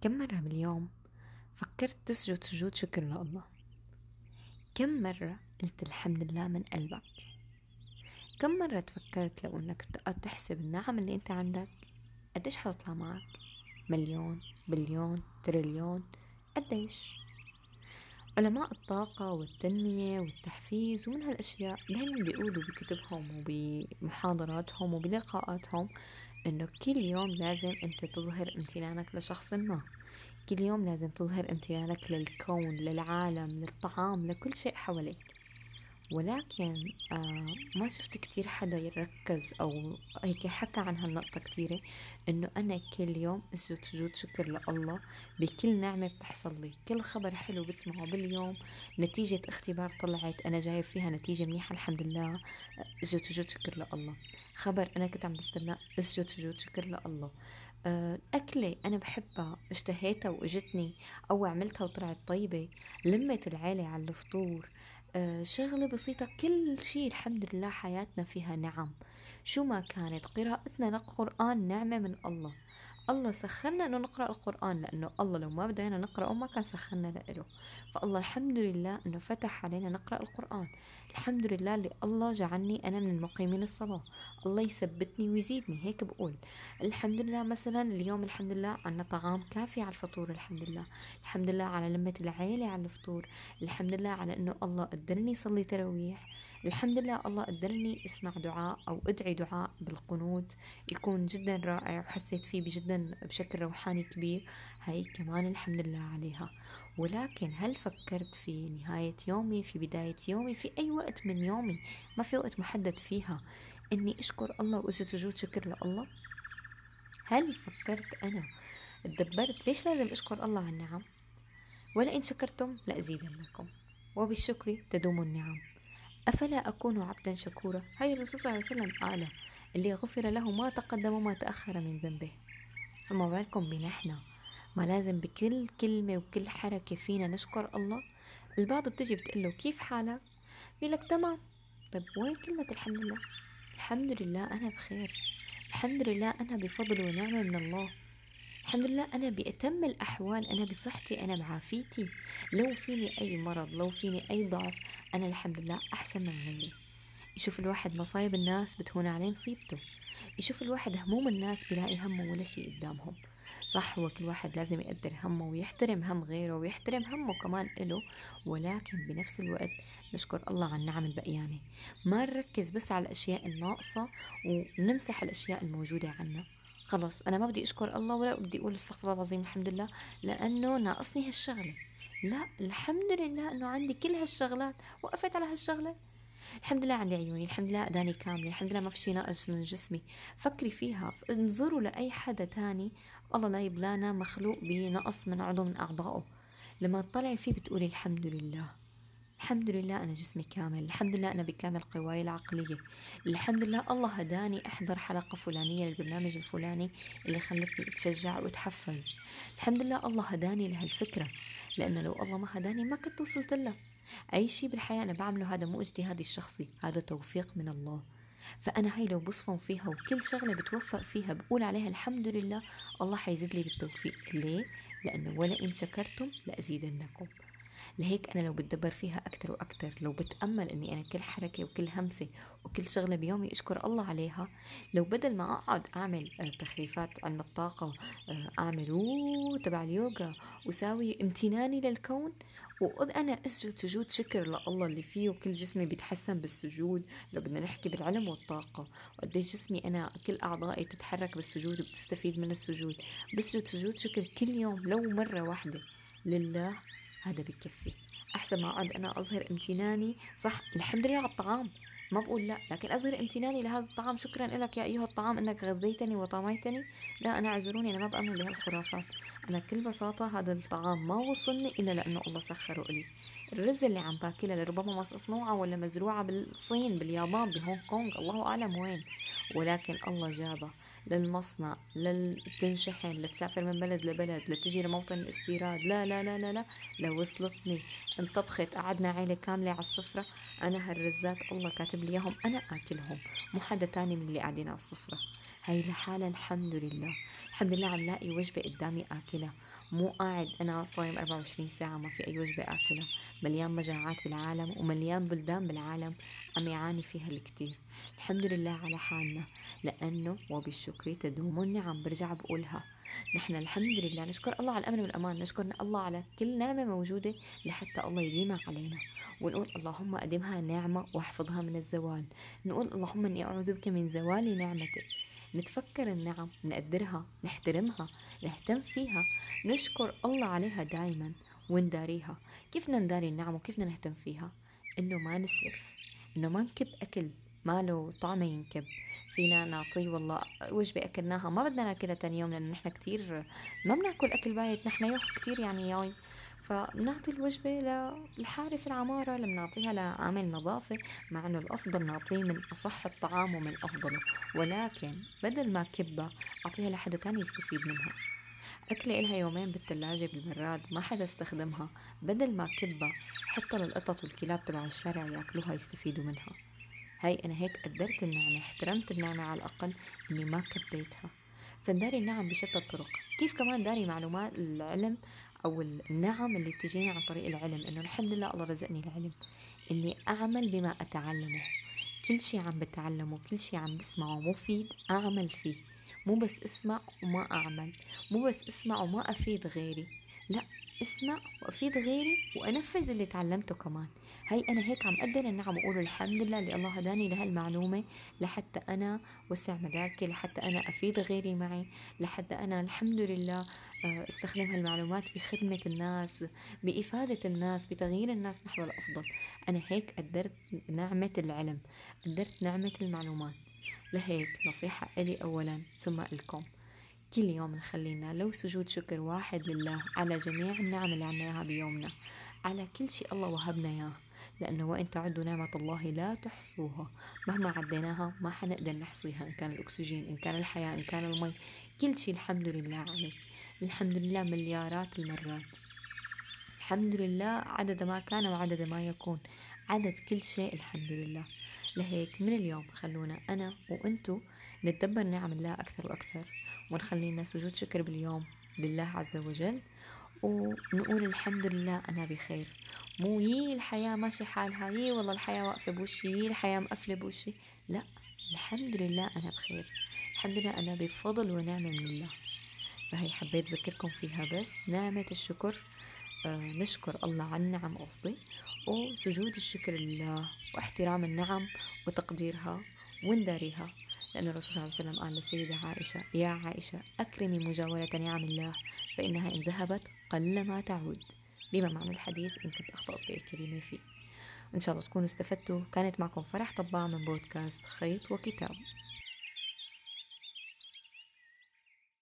كم مرة باليوم فكرت تسجد سجود شكر لله؟ كم مرة قلت الحمد لله من قلبك؟ كم مرة تفكرت لو إنك تقعد تحسب النعم اللي أنت عندك؟ قديش حتطلع معك؟ مليون بليون تريليون؟ قديش؟ علماء الطاقة والتنمية والتحفيز ومن هالأشياء دايما بيقولوا بكتبهم وبمحاضراتهم وبلقاءاتهم إنه كل يوم لازم أنت تظهر امتنانك لشخص ما. كل يوم لازم تظهر امتنانك للكون للعالم للطعام لكل شيء حواليك ولكن آه ما شفت كتير حدا يركز أو هيك حكى عن هالنقطة كتيرة إنه أنا كل يوم أسجد سجود شكر لله بكل نعمة بتحصل لي. كل خبر حلو بسمعه باليوم نتيجة اختبار طلعت أنا جايب فيها نتيجة منيحة الحمد لله أسجد سجود شكر لله. خبر أنا كنت عم بستناه أسجد سجود شكر لله. آه، أكلة أنا بحبها اشتهيتها وإجتني أو عملتها وطلعت طيبة. لمت العيلة على الفطور. شغلة بسيطة. كل شي الحمد لله حياتنا فيها نعم. شو ما كانت قراءتنا للقرآن نعمة من الله. الله سخرنا أنه نقرأ القرآن لأنه الله لو ما بدينا نقراه ما كان سخرنا له فالله الحمد لله أنه فتح علينا نقرأ القرآن. الحمد لله اللي الله جعلني أنا من المقيمين الصلاة. الله يثبتني ويزيدني هيك بقول. الحمد لله مثلا اليوم الحمد لله عنا طعام كافي على الفطور الحمد لله. الحمد لله على لمة العيلة على الفطور. الحمد لله على أنه الله قدرني صلي تراويح. الحمد لله الله قدرني اسمع دعاء أو ادعي دعاء بالقنوت يكون جدا رائع وحسيت فيه جدا بشكل روحاني كبير. هاي كمان الحمد لله عليها. ولكن هل فكرت في نهاية يومي في بداية يومي في أي وقت من يومي ما في وقت محدد فيها إني أشكر الله وأسجد سجود شكر لله؟ هل فكرت أنا تدبرت؟ ليش لازم أشكر الله على النعم؟ ولئن شكرتم لأزيدنكم وبالشكر تدوم النعم. أفلا أكون عبدا شكورا؟ هاي الرسول صلى الله عليه وسلم قال اللي غفر له ما تقدم وما تأخر من ذنبه. فما بالكم بنحنا ما لازم بكل كلمة وكل حركة فينا نشكر الله؟ البعض بتجي بتقله كيف حالك؟ بيقول لك تمام. طيب وين كلمة الحمد لله؟ الحمد لله أنا بخير. الحمد لله أنا بفضل ونعمة من الله. الحمد لله أنا بأتم الأحوال أنا بصحتي أنا بعافيتي. لو فيني أي مرض لو فيني أي ضعف أنا الحمد لله أحسن من غيري. يشوف الواحد مصايب الناس بتهون عليه مصيبته. يشوف الواحد هموم الناس بلاقي همه ولا شيء قدامهم. صح هو كل واحد لازم يقدر همه ويحترم هم غيره ويحترم همه كمان إله. ولكن بنفس الوقت نشكر الله على النعم البقيانة. ما نركز بس على الأشياء الناقصة ونمسح الأشياء الموجودة عنا. خلص أنا ما بدي أشكر الله ولا بدي أقول استغفر الله العظيم الحمد لله لأنه ناقصني هالشغلة. لا الحمد لله أنه عندي كل هالشغلات وقفت على هالشغلة. الحمد لله عندي عيوني الحمد لله أداني كاملة الحمد لله ما في شيء ناقص من جسمي. فكري فيها انظروا لأي حدا تاني الله لا يبلانا مخلوق بنقص من عضو من أعضائه. لما تطلعي فيه بتقولي الحمد لله. الحمد لله أنا جسمي كامل الحمد لله أنا بكامل قواي العقلية. الحمد لله الله هداني أحضر حلقة فلانية للبرنامج الفلاني اللي خلتني أتشجع وأتحفز. الحمد لله الله هداني لهالفكرة لأنه لو الله ما هداني ما كنت وصلت له. أي شيء بالحياة أنا بعمله هذا مو اجتهادي الشخصي هذا توفيق من الله. فأنا هاي لو بصفن فيها وكل شغلة بتوفق فيها بقول عليها الحمد لله الله حيزيد لي بالتوفيق. ليه؟ لأنه ولئن شكرتم لأزيدنكم. لهيك أنا لو بتدبر فيها أكتر وأكتر لو بتأمل إني أنا كل حركة وكل همسة وكل شغلة بيومي أشكر الله عليها لو بدل ما أقعد أعمل آه، تخليفات عن الطاقة آه، أعمل تبع اليوغا وساوي امتناني للكون وأنا أسجد سجود شكر لله اللي فيه وكل جسمي بيتحسن بالسجود لو بدنا نحكي بالعلم والطاقة وقديش جسمي أنا كل أعضائي بتتحرك بالسجود وبتستفيد من السجود بسجد سجود شكر كل يوم لو مرة واحدة لله. هذا بكفي. أحسن ما أقعد أنا أظهر امتناني. صح الحمد لله على الطعام. ما بقول لا لكن أظهر امتناني لهذا الطعام. شكرا لك يا أيها الطعام أنك غذيتني وطعميتني. لا أنا أعذروني أنا ما بأمن بهالخرافات أنا بكل بساطة هذا الطعام ما وصلني إلا لأنه الله سخره لي. الرز اللي عم باكلها لربما مصنوعة ولا مزروعة بالصين باليابان بهونغ كونغ الله أعلم وين. ولكن الله جابها للمصنع لتنشحن لتسافر من بلد لبلد لتجي لموطن الاستيراد. لا لا لا لا لا لو وصلتني. انطبخت قعدنا عيلة كاملة على السفرة أنا هالرزات الله كاتب لي إياهم أنا آكلهم. مو حدا تاني من اللي قاعدين على السفرة هاي لحالها الحمد لله. الحمد لله عم لاقي وجبة قدامي آكلها مو قاعد أنا صايم 24 ساعة ما في أي وجبة آكلها مليان مجاعات بالعالم ومليان بلدان بالعالم عم يعاني فيها الكثير الحمد لله على حالنا لأنه وبالشكر تدوم النعم. برجع بقولها. نحن الحمد لله نشكر الله على الأمن والأمان. نشكر الله على كل نعمة موجودة لحتى الله يديمها علينا. ونقول اللهم أدمها نعمة واحفظها من الزوال. نقول اللهم إني أعوذ بك من زوال نعمتك. نتفكر النعم نقدرها نحترمها نهتم فيها نشكر الله عليها دايما ونداريها. كيف نداري النعم وكيف نهتم فيها؟ إنه ما نسرف إنه ما نكب أكل ما له طعمه ينكب. فينا نعطيه والله وجبة أكلناها ما بدنا ناكلها تاني يوم لأنه نحن كتير ما بناكل أكل بايت نحن يوم كتير يعني يوم. فبنعطي الوجبة للحارس العمارة لما نعطيها لعامل نظافة مع إنه الأفضل نعطيه من أصح الطعام ومن أفضله. ولكن بدل ما كبها أعطيها لحدا تاني يستفيد منها. أكلة إلها يومين بالثلاجة بالبراد ما حدا استخدمها. بدل ما كبها حطها للقطط والكلاب تبع الشارع يأكلوها يستفيدوا منها. هاي أنا هيك قدرت النعمة احترمت النعمة على الأقل إني ما كبيتها. فنداري النعم بشتى الطرق. كيف كمان داري معلومات العلم أو النعم اللي بتجيني عن طريق العلم إنه الحمد لله الله رزقني العلم إني أعمل بما أتعلمه. كل شي عم بتعلمه كل شي عم بسمعه مفيد أعمل فيه. مو بس اسمع وما أعمل مو بس اسمع وما أفيد غيري. لا اسمع وافيد غيري وانفذ اللي تعلمته كمان. هاي أنا هيك عم قدر النعم واقول الحمد لله اللي الله هداني لهالمعلومة لحتى أنا وسع مداركي لحتى أنا أفيد غيري معي لحتى أنا الحمد لله آه، استخدم هالمعلومات بخدمة الناس بإفادة الناس بتغيير الناس نحو الأفضل. أنا هيك قدرت نعمة العلم قدرت نعمة المعلومات. لهيك نصيحة إلي اولا ثم إلكم. كل يوم نخلينا لو سجود شكر واحد لله على جميع النعم اللي عنا إياها بيومنا. على كل شيء الله وهبنا إياه. لأنه وإن تعدوا نعمة الله لا تحصوها. مهما عديناها ما حنقدر نحصيها إن كان الأكسجين إن كان الحياة إن كان المي. كل شيء الحمد لله عليه. الحمد لله مليارات المرات. الحمد لله عدد ما كان وعدد ما يكون. عدد كل شيء الحمد لله. لهيك من اليوم خلونا أنا وأنتو نتدبر نعم الله أكثر وأكثر ونخلي لنا سجود شكر باليوم لله عز وجل ونقول الحمد لله أنا بخير. مو يي الحياة ماشي حالها يي والله الحياة واقفة بوشي يي الحياة مقفلة بوشي. لا الحمد لله أنا بخير. الحمد لله أنا بفضل ونعمة من الله. فهي حبيت أذكركم فيها بس نعمة الشكر آه نشكر الله على النعم قصدي وسجود الشكر لله واحترام النعم وتقديرها. ونداريها لأن الرسول صلى الله عليه وسلم قال للسيدة عائشة يا عائشة أكرمي مجاورة نعم الله فإنها إن ذهبت قل ما تعود. بما معنى الحديث إن كنت أخطأت بأي كلمة فيه. إن شاء الله تكونوا استفدتوا. كانت معكم فرح طباع من بودكاست خيط وكتاب.